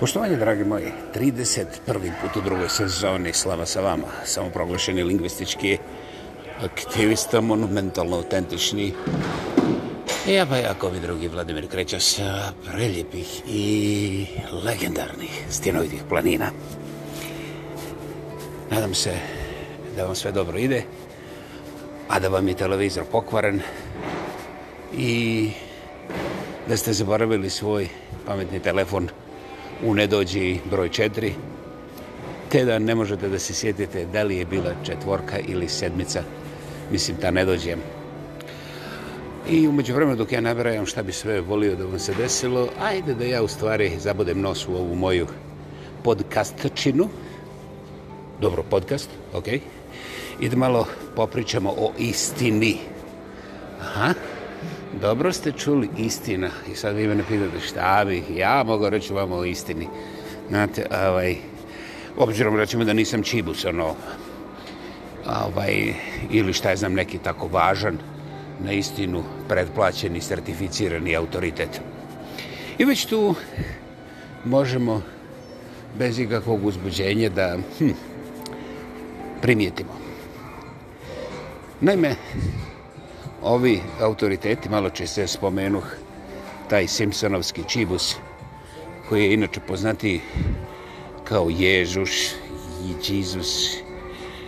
Poštovanje, dragi moji, 31. put u drugoj sezoni, slava sa vama, samoproglašeni lingvistički aktivista, monumentalno autentični. Ja pa jako mi drugi Vladimir kreća sa preljepih i legendarnih stjenovitih planina. Nadam se da vam sve dobro ide, a da vam je televizor pokvaren i da ste zaboravili svoj pametni telefon uh, u nedođi broj četiri, te da ne možete da se sjetite da li je bila četvorka ili sedmica, mislim, ta nedođem. I umeđu vremena dok ja nabrajam šta bi sve volio da vam se desilo, ajde da ja u stvari zabodem nos u ovu moju podcastčinu, dobro, podcast, ok, i da malo popričamo o istini. Aha, Dobro ste čuli istina. I sad vi mene pitate šta bih ja mogu reći vam o istini. Znate, ovaj, obzirom recimo da nisam čibus, ono, ovaj, ili šta je znam neki tako važan, na istinu predplaćeni, sertificirani autoritet. I već tu možemo bez ikakvog uzbuđenja da hm, primijetimo. Naime, ovi autoriteti, malo će se spomenuh, taj Simpsonovski čibus, koji je inače poznati kao Ježuš, Jezus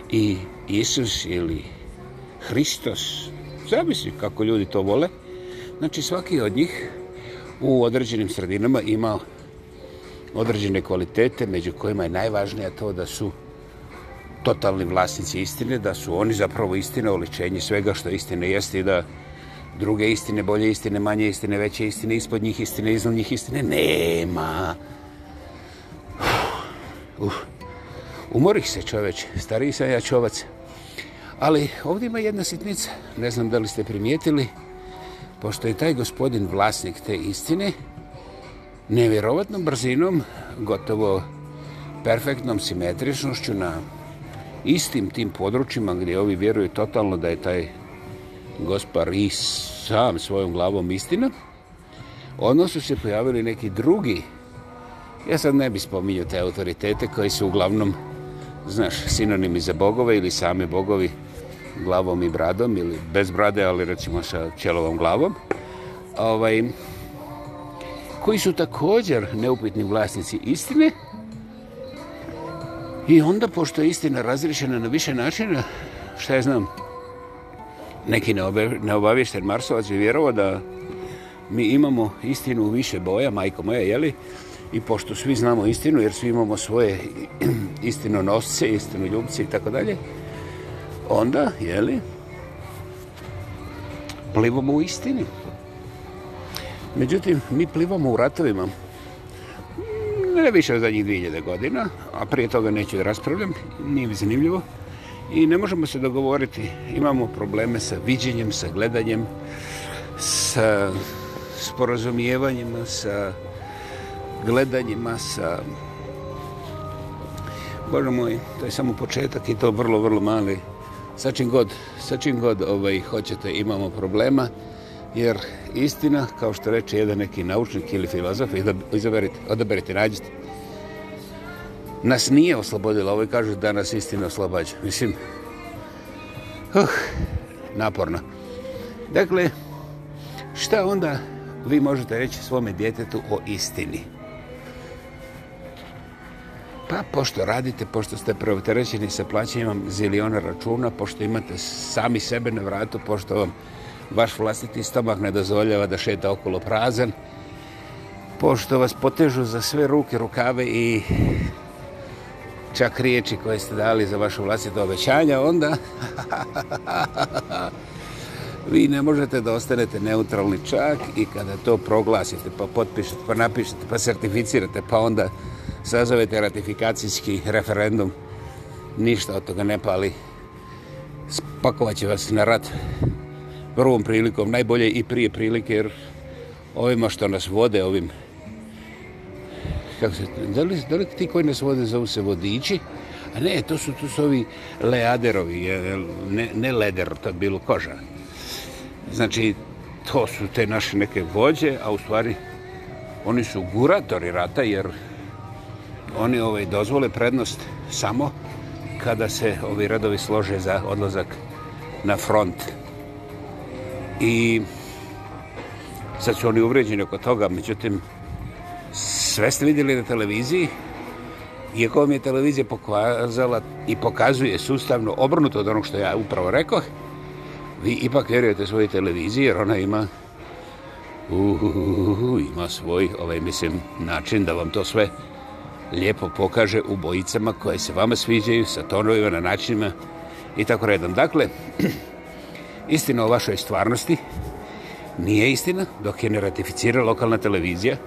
i Isus ili Hristos. Zamisli kako ljudi to vole. Znači svaki od njih u određenim sredinama ima određene kvalitete, među kojima je najvažnija to da su totalni vlasnici istine, da su oni zapravo istina, oličenje svega što istina jeste i da druge istine, bolje istine, manje istine, veće istine, ispod njih istine, iznad njih istine, nema. Uf. Umorih se čoveč, stariji sam ja čovac. Ali ovdje ima jedna sitnica, ne znam da li ste primijetili, pošto je taj gospodin vlasnik te istine, nevjerovatnom brzinom, gotovo perfektnom simetričnošću na istim tim područjima gdje ovi vjeruju totalno da je taj gospar i sam svojom glavom istina, odno su se pojavili neki drugi, ja sad ne bi spominjao te autoritete koji su uglavnom, znaš, sinonimi za bogove ili same bogovi glavom i bradom ili bez brade, ali recimo sa čelovom glavom, ovaj, koji su također neupitni vlasnici istine, I onda, pošto je istina razrišena na više načina, šta je znam, neki neobavješten Marsovac je vjerovo da mi imamo istinu u više boja, majko moja, jeli? I pošto svi znamo istinu, jer svi imamo svoje istino nosce, istinu ljubce i tako dalje, onda, jeli, plivamo u istini. Međutim, mi plivamo u ratovima ne više od zadnjih 2000 godina, a prije toga neću da raspravljam, nije mi zanimljivo. I ne možemo se dogovoriti, imamo probleme sa viđenjem, sa gledanjem, sa sporazumijevanjima, sa gledanjima, sa... Bože moj, to je samo početak i to vrlo, vrlo mali. Sa čim god, sa čim god ovaj, hoćete, imamo problema. Uh, jer istina, kao što reče jedan neki naučnik ili filozof, izaberite, odaberite, nađite, nas nije oslobodila, ovo ovaj kažu da nas istina oslobađa. Mislim, uh, naporno. Dakle, šta onda vi možete reći svome djetetu o istini? Pa, pošto radite, pošto ste preoterećeni sa plaćanjem ziliona računa, pošto imate sami sebe na vratu, pošto vam vaš vlastiti stomak ne dozvoljava da šeta okolo prazan. Pošto vas potežu za sve ruke, rukave i čak riječi koje ste dali za vaše vlastite obećanja, onda vi ne možete da ostanete neutralni čak i kada to proglasite, pa potpišete, pa napišete, pa certificirate, pa onda sazovete ratifikacijski referendum, ništa od toga ne pali, spakovat će vas na rat prvom prilikom, najbolje i prije prilike, jer ovima što nas vode, ovim... Kako se, da, li, da li ti koji nas vode zovu se vodiči? A ne, to su, to su ovi leaderovi, ne, ne leder, to je bilo koža. Znači, to su te naše neke vođe, a u stvari oni su guratori rata, jer oni ovaj, dozvole prednost samo kada se ovi redovi slože za odlazak na front i sad su oni uvređeni oko toga, međutim, sve ste vidjeli na televiziji, iako vam je televizija pokazala i pokazuje sustavno obrnuto od onog što ja upravo rekao, vi ipak vjerujete svoje televiziji jer ona ima uhuhuhu, ima svoj ovaj, mislim, način da vam to sve lijepo pokaže u bojicama koje se vama sviđaju, sa tonovima, na načinima i tako redom. Dakle, istina o vašoj stvarnosti nije istina dok je ne ratificira lokalna televizija,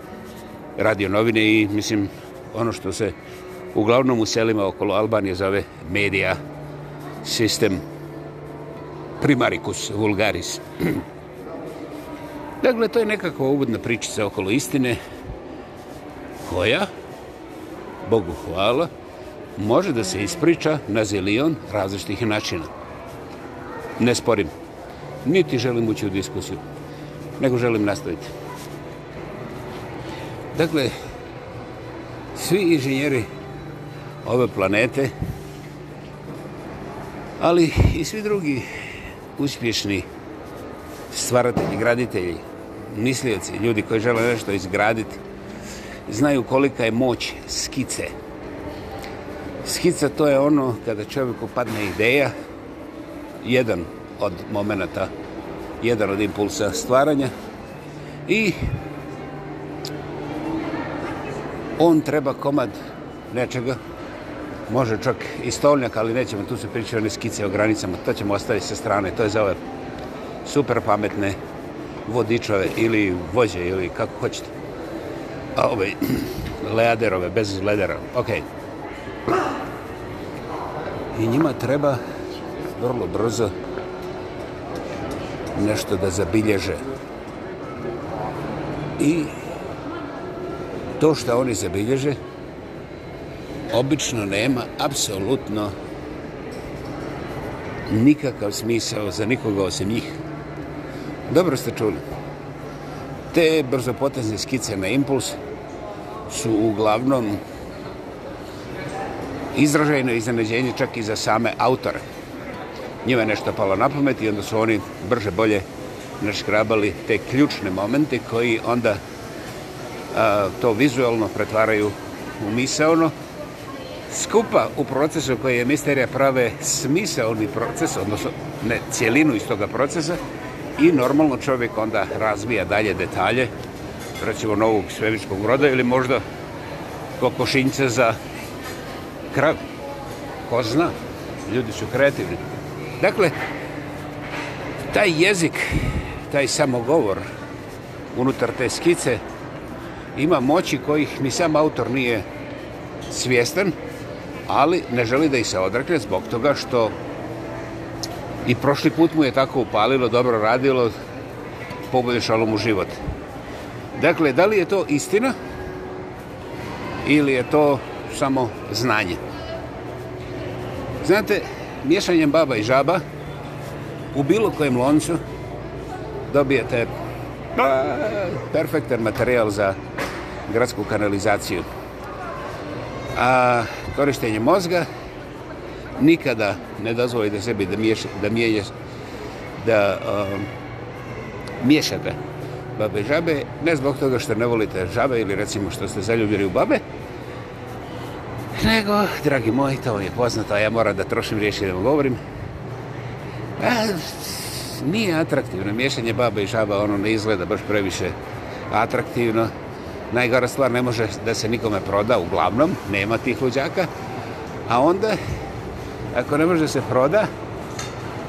radio novine i mislim ono što se uglavnom u selima okolo Albanije zove medija sistem primaricus vulgaris. dakle, to je nekako uvodna pričica okolo istine koja, Bogu hvala, može da se ispriča na zelion različitih načina. Ne sporim niti želim ući u diskusiju, nego želim nastaviti. Dakle, svi inženjeri ove planete, ali i svi drugi uspješni stvaratelji, graditelji, mislioci, ljudi koji žele nešto izgraditi, znaju kolika je moć skice. Skica to je ono kada čovjeku padne ideja, jedan od momenta, jedan od impulsa stvaranja. I on treba komad nečega, može čak i stolnjak, ali nećemo, tu se pričaju one skice o granicama, to ćemo ostaviti sa strane, to je za ove super pametne vodičove ili vođe ili kako hoćete. A ove leaderove, bez ledera, ok. I njima treba vrlo brzo nešto da zabilježe. I to što oni zabilježe, obično nema apsolutno nikakav smisao za nikoga osim njih. Dobro ste čuli. Te brzopotezne skice na impuls su uglavnom izražajno iznenađenje čak i za same autore njima je nešto palo na pamet i onda su oni brže bolje naškrabali te ključne momente koji onda a, to vizualno pretvaraju u misaono. Skupa u procesu koji je misterija prave smisaoni proces, odnosno ne, cijelinu iz toga procesa i normalno čovjek onda razvija dalje detalje, recimo novog svevičkog roda ili možda kokošinjce za krav. Ko zna, ljudi su kreativni. Dakle, taj jezik, taj samogovor unutar te skice ima moći kojih ni sam autor nije svjestan, ali ne želi da ih se odrekne zbog toga što i prošli put mu je tako upalilo, dobro radilo, poboljšalo mu život. Dakle, da li je to istina ili je to samo znanje? Znate, miješanjem baba i žaba u bilo kojem loncu dobijete a, pa, perfektan materijal za gradsku kanalizaciju. A korištenje mozga nikada ne dozvolite sebi da miješ, da miješ, da a, um, miješate babe i žabe, ne zbog toga što ne volite žabe ili recimo što ste zaljubili u babe, nego, dragi moji, to vam je poznato, a ja moram da trošim riječi da vam govorim. E, nije atraktivno. Miješanje baba i žaba, ono ne izgleda baš previše atraktivno. Najgora stvar ne može da se nikome proda, uglavnom, nema tih luđaka. A onda, ako ne može se proda,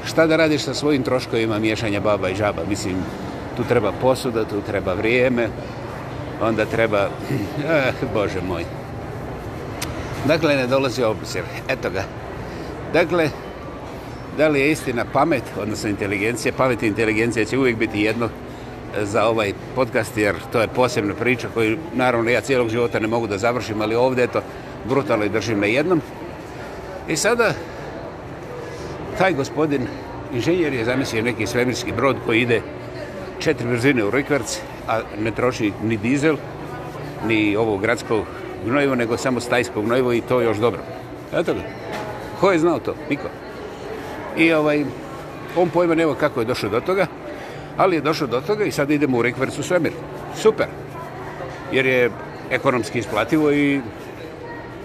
šta da radiš sa svojim troškovima miješanja baba i žaba? Mislim, tu treba posuda, tu treba vrijeme, onda treba... Eh, bože moj, Dakle, ne dolazi obisir. Eto ga. Dakle, da li je istina pamet, odnosno inteligencija? Pamet i inteligencija će uvijek biti jedno e, za ovaj podcast, jer to je posebna priča koju, naravno, ja cijelog života ne mogu da završim, ali ovdje, eto, brutalno i držim na jednom. I sada, taj gospodin inženjer je zamislio neki svemirski brod koji ide četiri brzine u rekvarc, a ne troši ni dizel, ni ovo gradskog gnojivo, nego samo stajsko gnojivo i to još dobro. Eto ga. Ko je znao to? Niko. I ovaj, on pojma nema kako je došao do toga, ali je došao do toga i sad idemo u rekvers u svemir. Super. Jer je ekonomski isplativo i,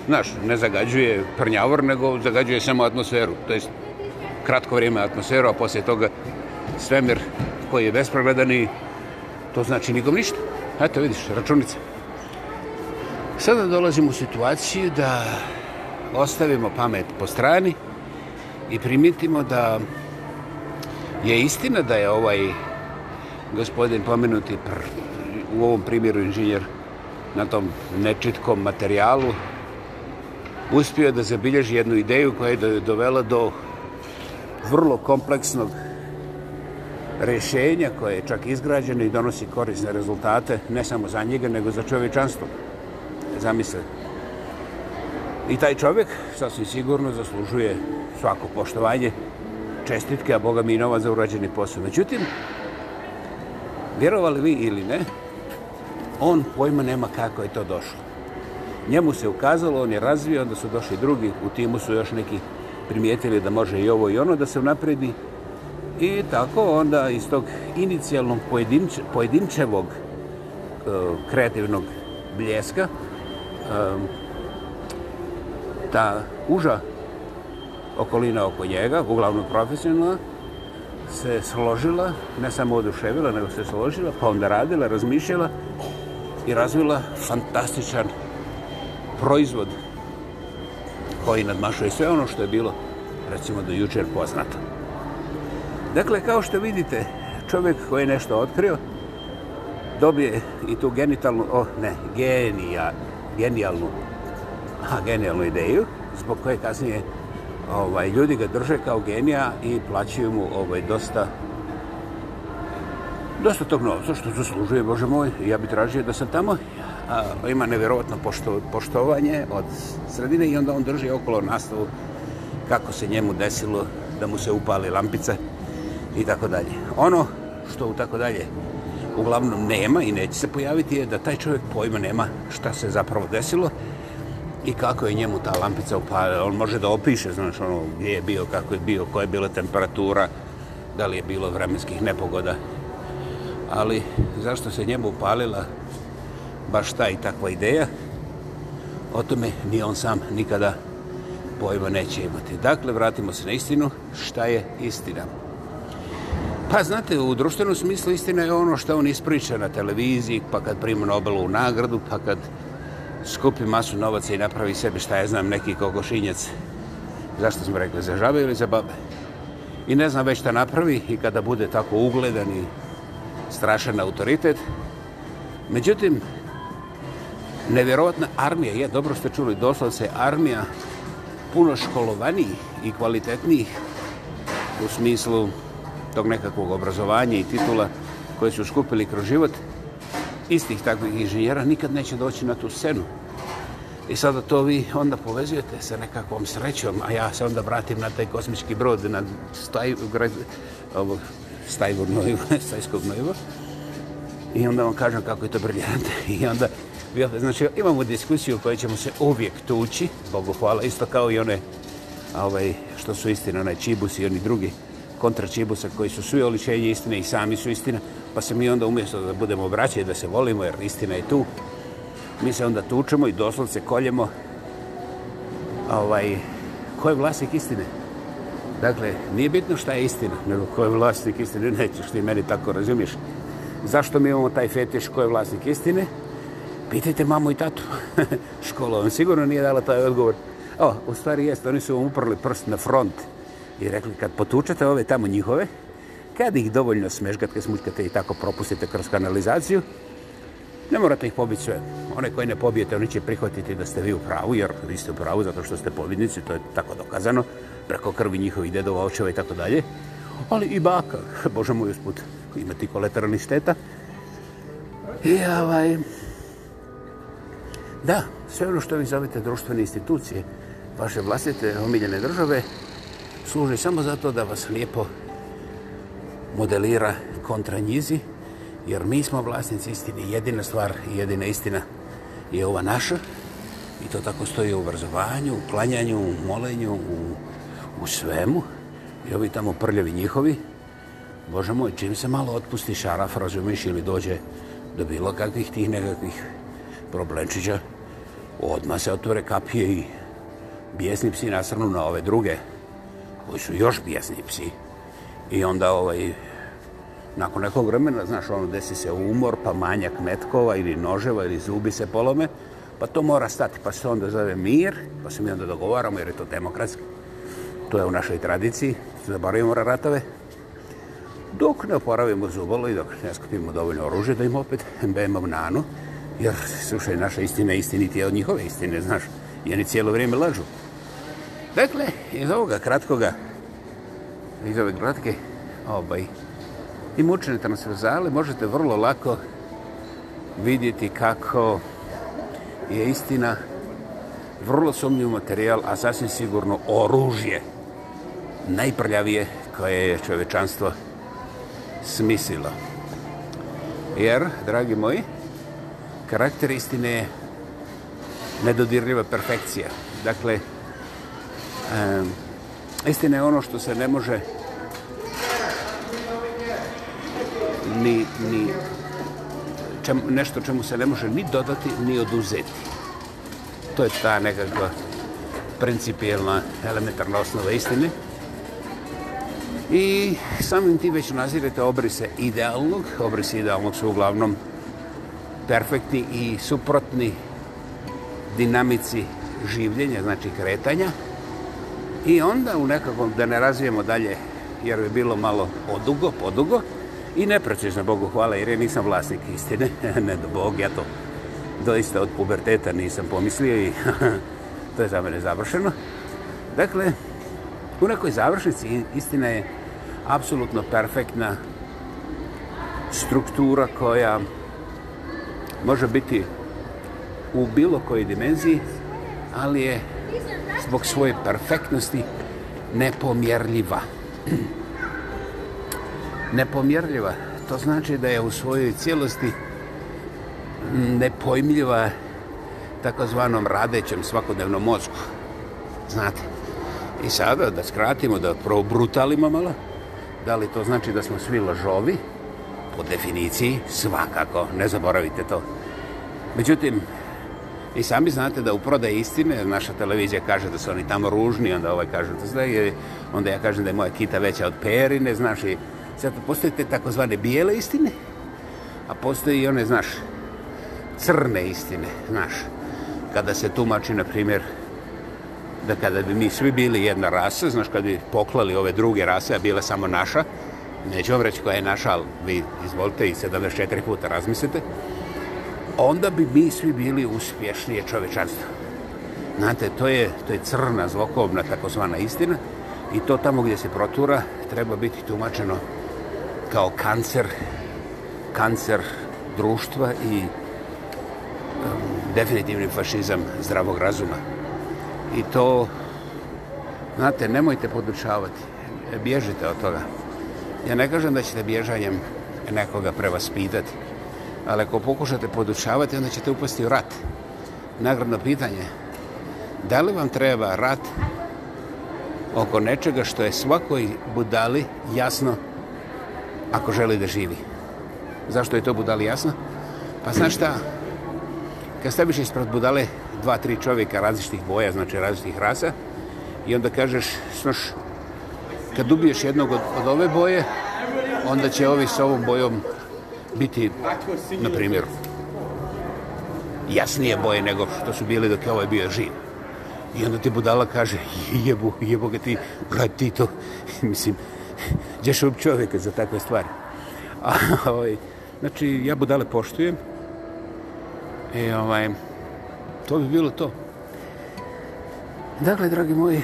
znaš, ne zagađuje prnjavor, nego zagađuje samo atmosferu. To je kratko vrijeme atmosferu, a poslije toga svemir koji je bespregledan i to znači nikom ništa. Eto, vidiš, računica. Sada dolazimo u situaciju da ostavimo pamet po strani i primitimo da je istina da je ovaj gospodin pomenuti pr, u ovom primjeru inženjer na tom nečitkom materijalu uspio da zabilježi jednu ideju koja je dovela do vrlo kompleksnog rješenja koje je čak izgrađeno i donosi korisne rezultate ne samo za njega nego za čovječanstvo zamisli. I taj čovjek sasvim sigurno zaslužuje svako poštovanje, čestitke, a Boga mi i nova za urađeni posao. Međutim, vjerovali vi ili ne, on pojma nema kako je to došlo. Njemu se ukazalo, on je razvio, onda su došli drugi, u timu su još neki primijetili da može i ovo i ono da se napredi. I tako onda iz tog inicijalnog pojedinče, pojedinčevog e, kreativnog bljeska, um, ta uža okolina oko njega, uglavnom profesionalna, se složila, ne samo oduševila, nego se složila, pa onda radila, razmišljala i razvila fantastičan proizvod koji nadmašuje sve ono što je bilo, recimo, do jučer poznato. Dakle, kao što vidite, čovjek koji je nešto otkrio, dobije i tu genitalnu, o oh, ne, genijalnu, genijalnu, a, genijalnu ideju, zbog koje kasnije ovaj, ljudi ga drže kao genija i plaćaju mu ovaj, dosta dosta tog novca što zaslužuje, Bože moj, ja bi tražio da sam tamo. A, ima nevjerovatno pošto, poštovanje od sredine i onda on drži okolo nastavu kako se njemu desilo da mu se upali lampice i tako dalje. Ono što u tako dalje uglavnom nema i neće se pojaviti je da taj čovjek pojma nema šta se zapravo desilo i kako je njemu ta lampica upalila. On može da opiše, znaš, ono, gdje je bio, kako je bio, koja je bila temperatura, da li je bilo vremenskih nepogoda. Ali zašto se njemu upalila baš ta i takva ideja, o tome ni on sam nikada pojma neće imati. Dakle, vratimo se na istinu. Šta je istina? Istina. Pa znate, u društvenom smislu istina je ono što on ispriča na televiziji, pa kad prima Nobelovu nagradu, pa kad skupi masu novaca i napravi sebi šta ja znam, neki kokošinjac. Zašto smo rekli, za žabe ili za babe? I ne znam već šta napravi i kada bude tako ugledan i strašan autoritet. Međutim, nevjerovatna armija, je, dobro ste čuli, doslovno se armija puno školovanijih i kvalitetnijih u smislu tog nekakvog obrazovanja i titula koje su skupili kroz život, istih takvih inženjera nikad neće doći na tu scenu. I sada to vi onda povezujete sa nekakvom srećom, a ja se onda vratim na taj kosmički brod na staj, grad, ovog, stajvu gnojivu, stajskog gnojivu. I onda vam kažem kako je to briljante. I onda, znači, imamo diskusiju koju ćemo se uvijek tući, Bogu hvala, isto kao i one, ovaj, što su istina, onaj Čibus i oni drugi kontračibusa koji su svi oličenje istine i sami su istina, pa se mi onda umjesto da budemo braće i da se volimo jer istina je tu, mi se onda tučemo i doslovce koljemo ovaj, ko je vlasnik istine. Dakle, nije bitno šta je istina, nego ko je vlasnik istine, nećeš ti meni tako razumiješ. Zašto mi imamo taj fetiš ko je vlasnik istine? Pitajte mamu i tatu. Škola vam sigurno nije dala taj odgovor. O, u stvari jeste, oni su vam uprali prst na front i rekli kad potučete ove tamo njihove, kad ih dovoljno smežgate, smućkate i tako propustite kroz kanalizaciju, ne morate ih pobiti sve. One koje ne pobijete, oni će prihvatiti da ste vi u pravu, jer vi ste u pravu zato što ste pobjednici, to je tako dokazano, preko krvi njihovi dedova, očeva i tako dalje. Ali i baka, bože moj, usput, ima ti koleteralni šteta. I ovaj... Da, sve ono što vi zovete društvene institucije, vaše vlastite omiljene države, služi samo zato da vas lijepo modelira kontra njizi, jer mi smo vlasnici istine. Jedina stvar i jedina istina je ova naša. I to tako stoji u obrazovanju, u klanjanju, u molenju, u, u svemu. I ovi tamo prljavi njihovi, Bože moj, čim se malo otpusti šaraf, razumiš, ili dođe do bilo kakvih tih nekakvih problemčića, odmah se otvore kapije i bijesni psi nasrnu na ove druge koji su još bijesni psi. I onda ovaj, nakon nekog vremena, znaš, ono desi se umor, pa manjak metkova ili noževa ili zubi se polome, pa to mora stati, pa se onda zove mir, pa se mi onda dogovaramo jer je to demokratski. To je u našoj tradiciji, zaboravimo ratove. Dok ne oporavimo zubalo i dok ne skupimo dovoljno oružje da im opet bemo nanu, jer slušaj, naša istina istiniti je od njihove istine, znaš, i oni cijelo vrijeme lažu. Dakle, iz ovoga kratkoga, iz ove glatke, obaj, i mučene transverzale, možete vrlo lako vidjeti kako je istina vrlo sumnjiv materijal, a sasvim sigurno oružje najprljavije koje je čovečanstvo smisilo. Jer, dragi moji, karakter istine je nedodirljiva perfekcija. Dakle, E, istina je ono što se ne može ni, ni čem, nešto čemu se ne može ni dodati, ni oduzeti. To je ta nekakva principijelna elementarna osnova istine. I samim tim već nazirete obrise idealnog. Obrise idealnog su uglavnom perfektni i suprotni dinamici življenja, znači kretanja. I onda u nekakvom, da ne razvijemo dalje, jer je bilo malo odugo, podugo, i neprecižno, Bogu hvala, jer ja nisam vlasnik istine, ne do Bog, ja to doista od puberteta nisam pomislio i to je za mene završeno. Dakle, u nekoj završnici istina je apsolutno perfektna struktura koja može biti u bilo kojoj dimenziji, ali je zbog svoje perfektnosti nepomjerljiva. Nepomjerljiva, to znači da je u svojoj cijelosti nepojmljiva takozvanom radećem svakodnevnom mozgu. Znate, i sada da skratimo, da probrutalimo malo, da li to znači da smo svi lažovi? Po definiciji, svakako, ne zaboravite to. Međutim, I sami znate da u prodaji istine, naša televizija kaže da su oni tamo ružni, onda ovaj kaže da zle, onda ja kažem da je moja kita veća od perine, znaš, i sad postoje te takozvane bijele istine, a postoje i one, znaš, crne istine, znaš, kada se tumači, na primjer, da kada bi mi svi bili jedna rasa, znaš, kada bi poklali ove druge rase, a bila samo naša, neću vam reći koja je naša, ali vi izvolite i 74 puta razmislite, onda bi mi svi bili uspješnije čovečanstvo. Znate, to je, to je crna, zlokobna, takozvana istina i to tamo gdje se protura treba biti tumačeno kao kancer, kancer društva i um, definitivni fašizam zdravog razuma. I to, znate, nemojte podučavati, bježite od toga. Ja ne kažem da ćete bježanjem nekoga prevaspitati, ali ako pokušate podučavati, onda ćete upasti u rat. Nagradno pitanje, da li vam treba rat oko nečega što je svakoj budali jasno ako želi da živi? Zašto je to budali jasno? Pa znaš šta, kad staviš ispred budale dva, tri čovjeka različitih boja, znači različitih rasa, i onda kažeš, snoš, kad ubiješ jednog od, od ove boje, onda će ovi s ovom bojom biti, na primjer, jasnije boje nego što su bili dok je ovaj bio živ. I onda ti budala kaže, jebu, jebu ga ti, brat, ti to, mislim, ćeš u čovjeka za takve stvari. A, ovaj, znači, ja budale poštujem i e, ovaj, to bi bilo to. Dakle, dragi moji,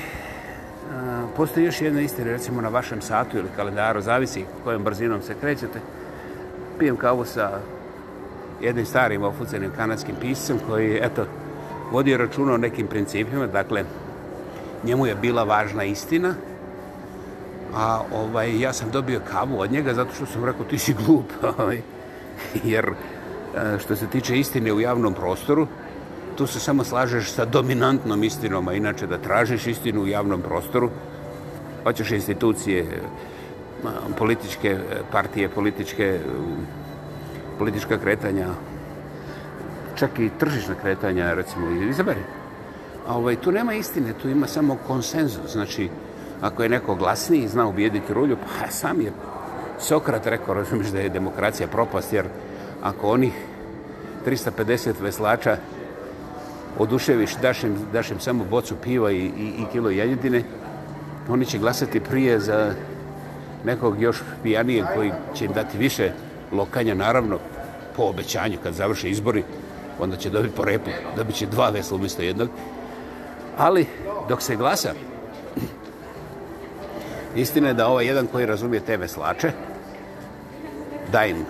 postoji još jedna istina, recimo na vašem satu ili kalendaru, zavisi kojom brzinom se krećete, popijem kavu sa jednim starim oficijenim kanadskim piscem koji je, eto, vodio računa o nekim principima, dakle, njemu je bila važna istina, a ovaj, ja sam dobio kavu od njega zato što sam rekao, ti si glup, ovaj, jer e, što se tiče istine u javnom prostoru, tu se samo slažeš sa dominantnom istinom, a inače da tražiš istinu u javnom prostoru, hoćeš institucije, političke eh, partije, političke eh, politička kretanja, čak i tržišna kretanja, recimo, izabere. A ovaj, tu nema istine, tu ima samo konsenzus. Znači, ako je neko glasniji, zna ubijediti rulju, pa sam je Sokrat rekao, razumiješ, da je demokracija propast, jer ako onih 350 veslača oduševiš, daš im, daš im samo bocu piva i, i, i kilo jeljedine, oni će glasati prije za nekog još pijanije koji će im dati više lokanja, naravno, po obećanju kad završe izbori, onda će dobiti po repu, dobit će dva vesla umjesto jednog. Ali, dok se glasa, istina je da ovaj jedan koji razumije te veslače, daj im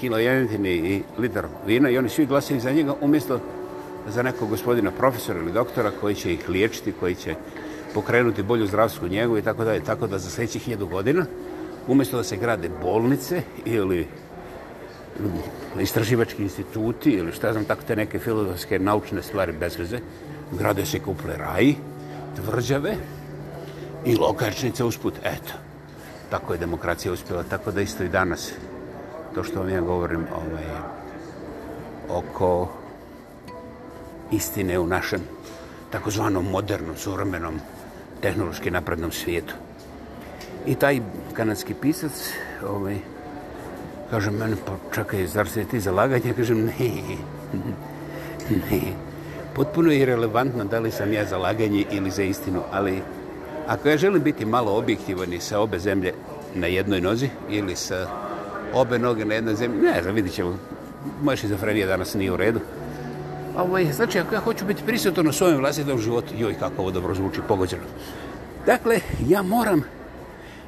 kilo jenitini i liter vina i oni svi glasaju za njega umjesto za nekog gospodina profesora ili doktora koji će ih liječiti, koji će pokrenuti bolju zdravstvu njegu i tako dalje. Tako da za sljedećih hiljadu godina umjesto da se grade bolnice ili istraživački instituti ili šta znam tako te neke filozofske naučne stvari bez veze, grade se kuple raji, tvrđave i lokačnice usput. Eto, tako je demokracija uspjela, tako da isto i danas to što vam ja govorim ovaj, oko istine u našem takozvanom modernom, suvremenom, tehnološki naprednom svijetu. I taj kanadski pisac, ovaj, kaže meni, pa čakaj, zar se ti zalaganje? Kažem, ne, ne. Potpuno je irrelevantno da li sam ja zalaganje ili za istinu, ali ako ja želim biti malo objektivan i sa obe zemlje na jednoj nozi ili sa obe noge na jednoj zemlji, ne znam, vidit ćemo, moja šizofrenija danas nije u redu. Ovaj, znači, ako ja hoću biti prisutno na svojom vlastitom životu, joj, kako ovo dobro zvuči, pogođeno. Dakle, ja moram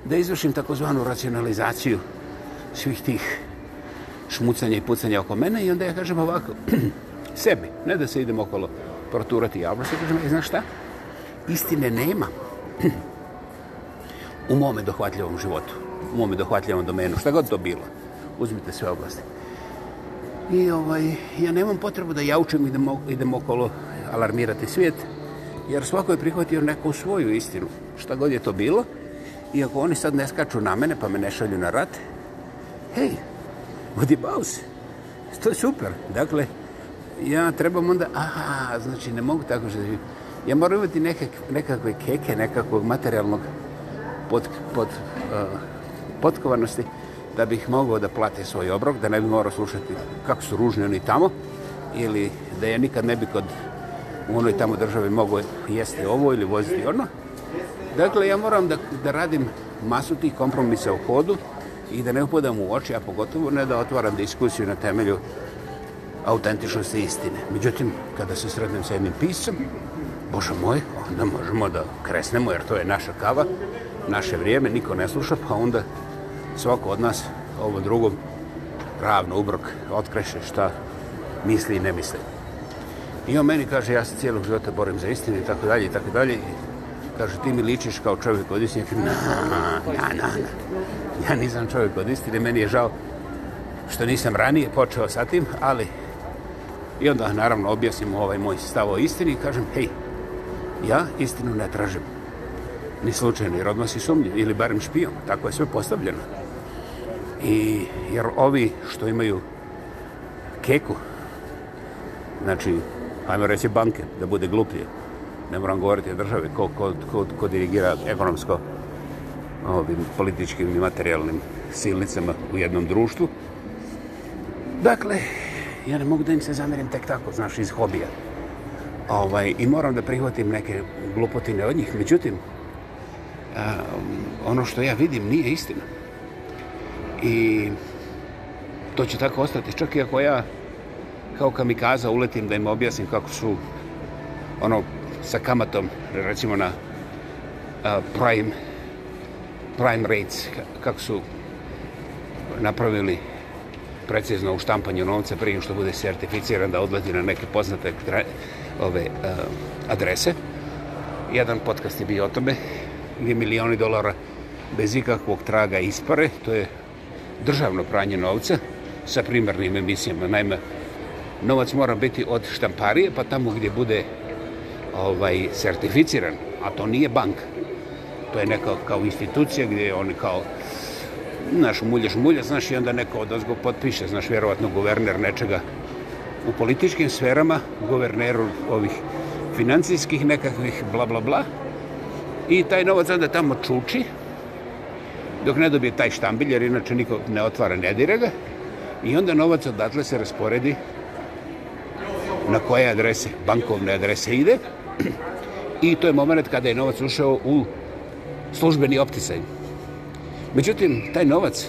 da izvršim takozvanu racionalizaciju svih tih šmucanja i pucanja oko mene i onda ja kažem ovako, sebi, ne da se idem okolo proturati javnosti, kažem, i e, znaš šta? Istine nema u mome dohvatljivom životu, u mome dohvatljivom domenu, šta god to bilo. Uzmite sve oblasti. I ovaj, ja nemam potrebu da ja učim idem, idem okolo alarmirati svijet, jer svako je prihvatio neku svoju istinu, šta god je to bilo, iako oni sad ne skaču na mene pa me ne šalju na rat, hej, vodi baus, to je super. Dakle, ja trebam onda, aha, znači ne mogu tako što živim. Ja moram imati nekak, nekakve keke, nekakvog materijalnog pot, pot, uh, potkovanosti da bih mogao da plate svoj obrok, da ne bih morao slušati kako su ružni oni tamo ili da ja nikad ne bi kod u onoj tamo državi mogao jesti ovo ili voziti ono. Dakle, ja moram da, da radim masu tih kompromisa u hodu i da ne upadam u oči, a pogotovo ne da otvaram diskusiju na temelju autentičnosti istine. Međutim, kada se srednem sa jednim piscom, bože moj, onda možemo da kresnemo, jer to je naša kava, naše vrijeme, niko ne sluša, pa onda svako od nas ovo drugom ravno ubrok otkreše šta misli i ne misli. I on meni kaže, ja se cijelog života borim za istinu i tako dalje i tako dalje kaže, ti mi ličiš kao čovjek od istine. Kaže, na, na, na, na. Ja nisam čovjek od istine, meni je žao što nisam ranije počeo sa tim, ali i onda naravno objasnim ovaj moj stav o istini i kažem, hej, ja istinu ne tražim. Ni slučajno, jer odmah si sumnjiv, ili barem špijom, tako je sve postavljeno. I jer ovi što imaju keku, znači, ajmo reći banke, da bude gluplje, ne moram govoriti o državi, ko, ko, ko, ko dirigira ekonomsko ovim političkim i materijalnim silnicama u jednom društvu. Dakle, ja ne mogu da im se zamerim tek tako, znaš, iz hobija. Ovaj, I moram da prihvatim neke glupotine od njih. Međutim, a, ehm, ono što ja vidim nije istina. I to će tako ostati. Čak i ako ja kao kamikaza uletim da im objasnim kako su ono, sa kamatom, recimo na uh, prime, prime rates, kako su napravili precizno u štampanju novca prije što bude sertificiran da odlazi na neke poznate tre, ove uh, adrese. Jedan podcast je bio o tome gdje milioni dolara bez ikakvog traga ispare. To je državno pranje novca sa primarnim emisijama. Naime, novac mora biti od štamparije pa tamo gdje bude ovaj, certificiran, a to nije bank. To je neka kao institucija gdje oni kao naš mulješ mulja, znaš, i onda neko od ozgo potpiše, znaš, vjerovatno guverner nečega u političkim sferama, guverneru ovih financijskih nekakvih bla bla bla, i taj novac onda tamo čuči, dok ne dobije taj štambilj, jer inače niko ne otvara, ne dire ga, i onda novac odatle se rasporedi na koje adrese, bankovne adrese ide, i to je moment kada je novac ušao u službeni opticaj. Međutim, taj novac,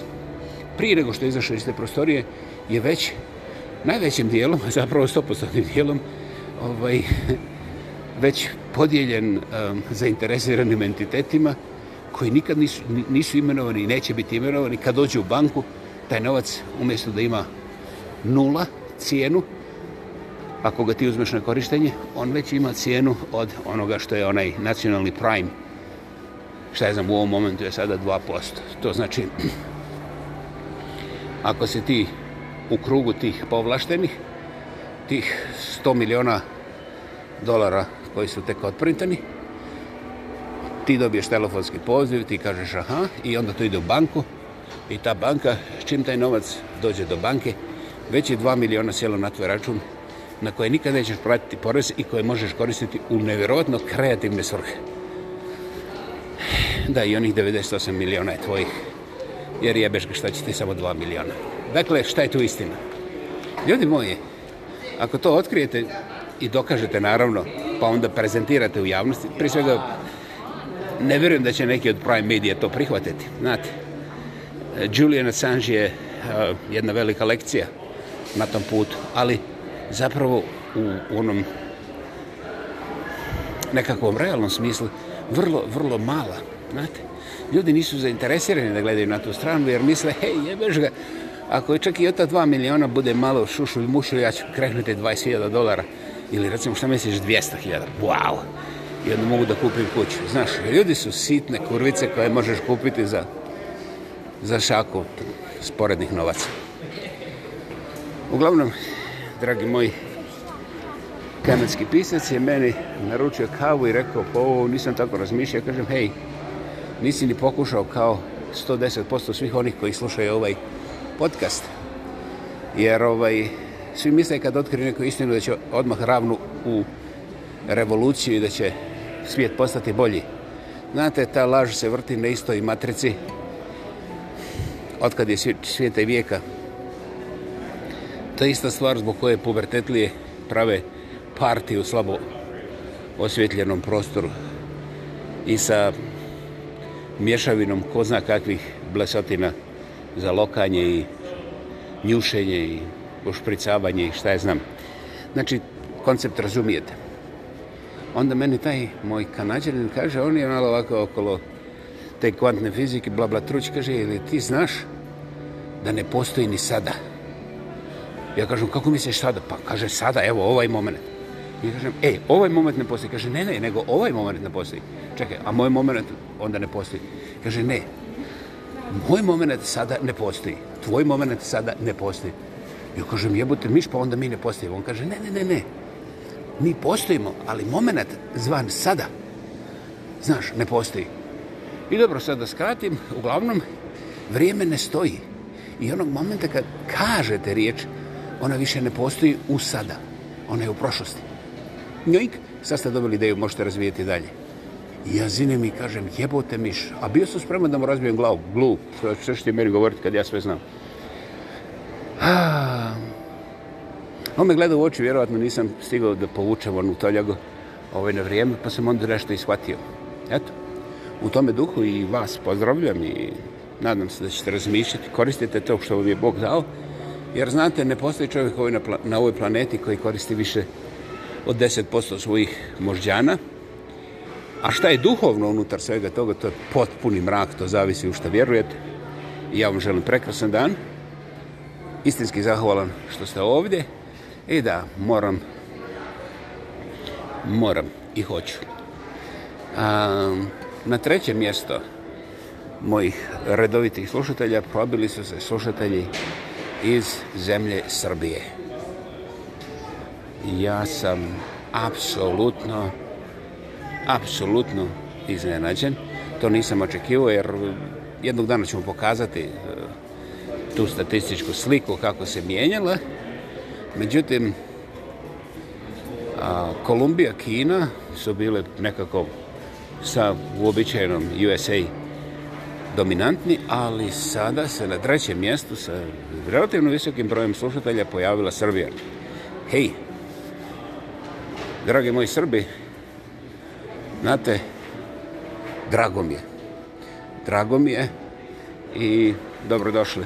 prije nego što je izašao iz te prostorije, je već najvećim dijelom, zapravo stopostavnim dijelom, ovaj, već podijeljen um, zainteresiranim entitetima koji nikad nisu, nisu imenovani i neće biti imenovani. Kad dođe u banku, taj novac umjesto da ima nula cijenu, ako ga ti uzmeš na korištenje, on već ima cijenu od onoga što je onaj nacionalni prime. Šta je znam, u ovom momentu je sada 2%. To znači, ako se ti u krugu tih povlaštenih, tih 100 miliona dolara koji su tek otprintani, ti dobiješ telefonski poziv, ti kažeš aha, i onda to ide u banku, i ta banka, čim taj novac dođe do banke, već je 2 miliona sjelo na tvoj račun na koje nikada nećeš platiti porez i koje možeš koristiti u nevjerovatno kreativne svrhe. Da, i onih 98 miliona je tvojih. Jer jebeš ga šta će ti samo 2 miliona. Dakle, šta je tu istina? Ljudi moji, ako to otkrijete i dokažete naravno, pa onda prezentirate u javnosti, prije svega ne vjerujem da će neki od prime medija to prihvatiti. Znate, Julian Assange je uh, jedna velika lekcija na tom putu, ali zapravo u onom nekakvom realnom smislu vrlo, vrlo mala. Znate, ljudi nisu zainteresirani da gledaju na tu stranu jer misle, hej, jebeš ga, ako je čak i ota dva miliona bude malo šušu i mušu, ja ću krehnuti 20.000 dolara ili recimo šta misliš 200.000, wow, i onda mogu da kupim kuću. Znaš, ljudi su sitne kurvice koje možeš kupiti za, za šaku sporednih novaca. Uglavnom, dragi moj kanadski pisac je meni naručio kavu i rekao, po pa ovo nisam tako razmišljao, kažem, hej, nisi ni pokušao kao 110% svih onih koji slušaju ovaj podcast. Jer ovaj, svi misle kad otkriju neku istinu da će odmah ravnu u revoluciju i da će svijet postati bolji. Znate, ta laž se vrti na istoj matrici od kad je svijeta i vijeka ta ista stvar zbog koje pubertetlije prave partiju u slabo osvjetljenom prostoru i sa mješavinom ko zna kakvih blesotina za lokanje i njušenje i ušpricavanje i šta je znam. Znači, koncept razumijete. Onda meni taj moj kanadžanin kaže, on je malo ovako okolo te kvantne fizike, bla bla truć, kaže, ili ti znaš da ne postoji ni sada. Ja kažem, kako misliš sada? Pa kaže, sada, evo, ovaj moment. I ja kažem, e, ovaj moment ne postoji. Kaže, ne, ne, nego ovaj moment ne postoji. Čekaj, a moj moment onda ne postoji. Kaže, ne, moj moment sada ne postoji. Tvoj moment sada ne postoji. Ja kažem, jebote miš, pa onda mi ne postojimo. On kaže, ne, ne, ne, ne. Mi postojimo, ali moment zvan sada, znaš, ne postoji. I dobro, sad da skratim, uglavnom, vrijeme ne stoji. I onog momenta kad kažete riječ, ona više ne postoji u sada. Ona je u prošlosti. Njojk, sad ste dobili ideju, možete razvijeti dalje. Ja zinem i kažem, jebote miš. A bio sam spreman da mu razbijem glavu. Glup, sve što je meni govoriti kad ja sve znam. A... Ah. On me gleda u oči, vjerovatno nisam stigao da povučem onu toljago ovaj na vrijeme, pa sam onda nešto ishvatio. Eto, u tome duhu i vas pozdravljam i nadam se da ćete razmišljati, koristite to što vam je Bog dao. Jer znate, ne postoji čovjek ovaj na, na ovoj planeti koji koristi više od 10% svojih možđana. A šta je duhovno unutar svega toga, to je potpuni mrak, to zavisi u šta vjerujete. I ja vam želim prekrasan dan. Istinski zahvalan što ste ovdje. I da, moram, moram i hoću. A, na treće mjesto mojih redovitih slušatelja probili su se slušatelji iz zemlje Srbije. Ja sam apsolutno, apsolutno iznenađen. To nisam očekivao jer jednog dana ćemo pokazati eh, tu statističku sliku kako se mijenjala. Međutim, Kolumbija, Kina su bile nekako sa uobičajenom USA dominantni, ali sada se na trećem mjestu sa relativno visokim brojem slušatelja pojavila Srbija. Hej, dragi moji Srbi, znate, drago mi je. Drago mi je i dobrodošli.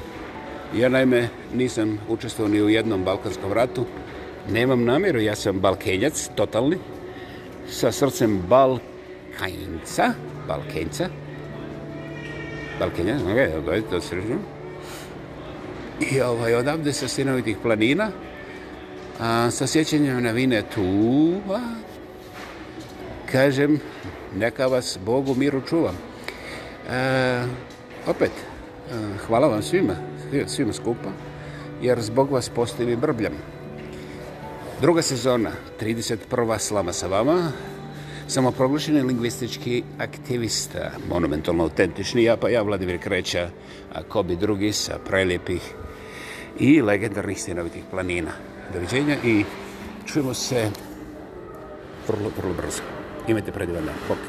Ja naime nisam učestvovao ni u jednom balkanskom ratu. Nemam namjeru, ja sam balkenjac, totalni, sa srcem balkanjca, balkenjca, balkenjca Balkinja, znači, okay, dojde do Srbije. I ovaj, odavde sa sinovitih planina, a, sa sjećanjem na vine Tuva, kažem, neka vas Bogu miru čuvam. E, opet, e, hvala vam svima, svima skupa, jer zbog vas postojim i brbljam. Druga sezona, 31. slama sa vama, samoproglašeni lingvistički aktivista, monumentalno autentični, ja pa ja Vladimir Kreća, a ko bi drugi sa prelijepih i legendarnih stinovitih planina. Doviđenja i čujemo se vrlo, vrlo brzo. Imajte predivan dan. Pok.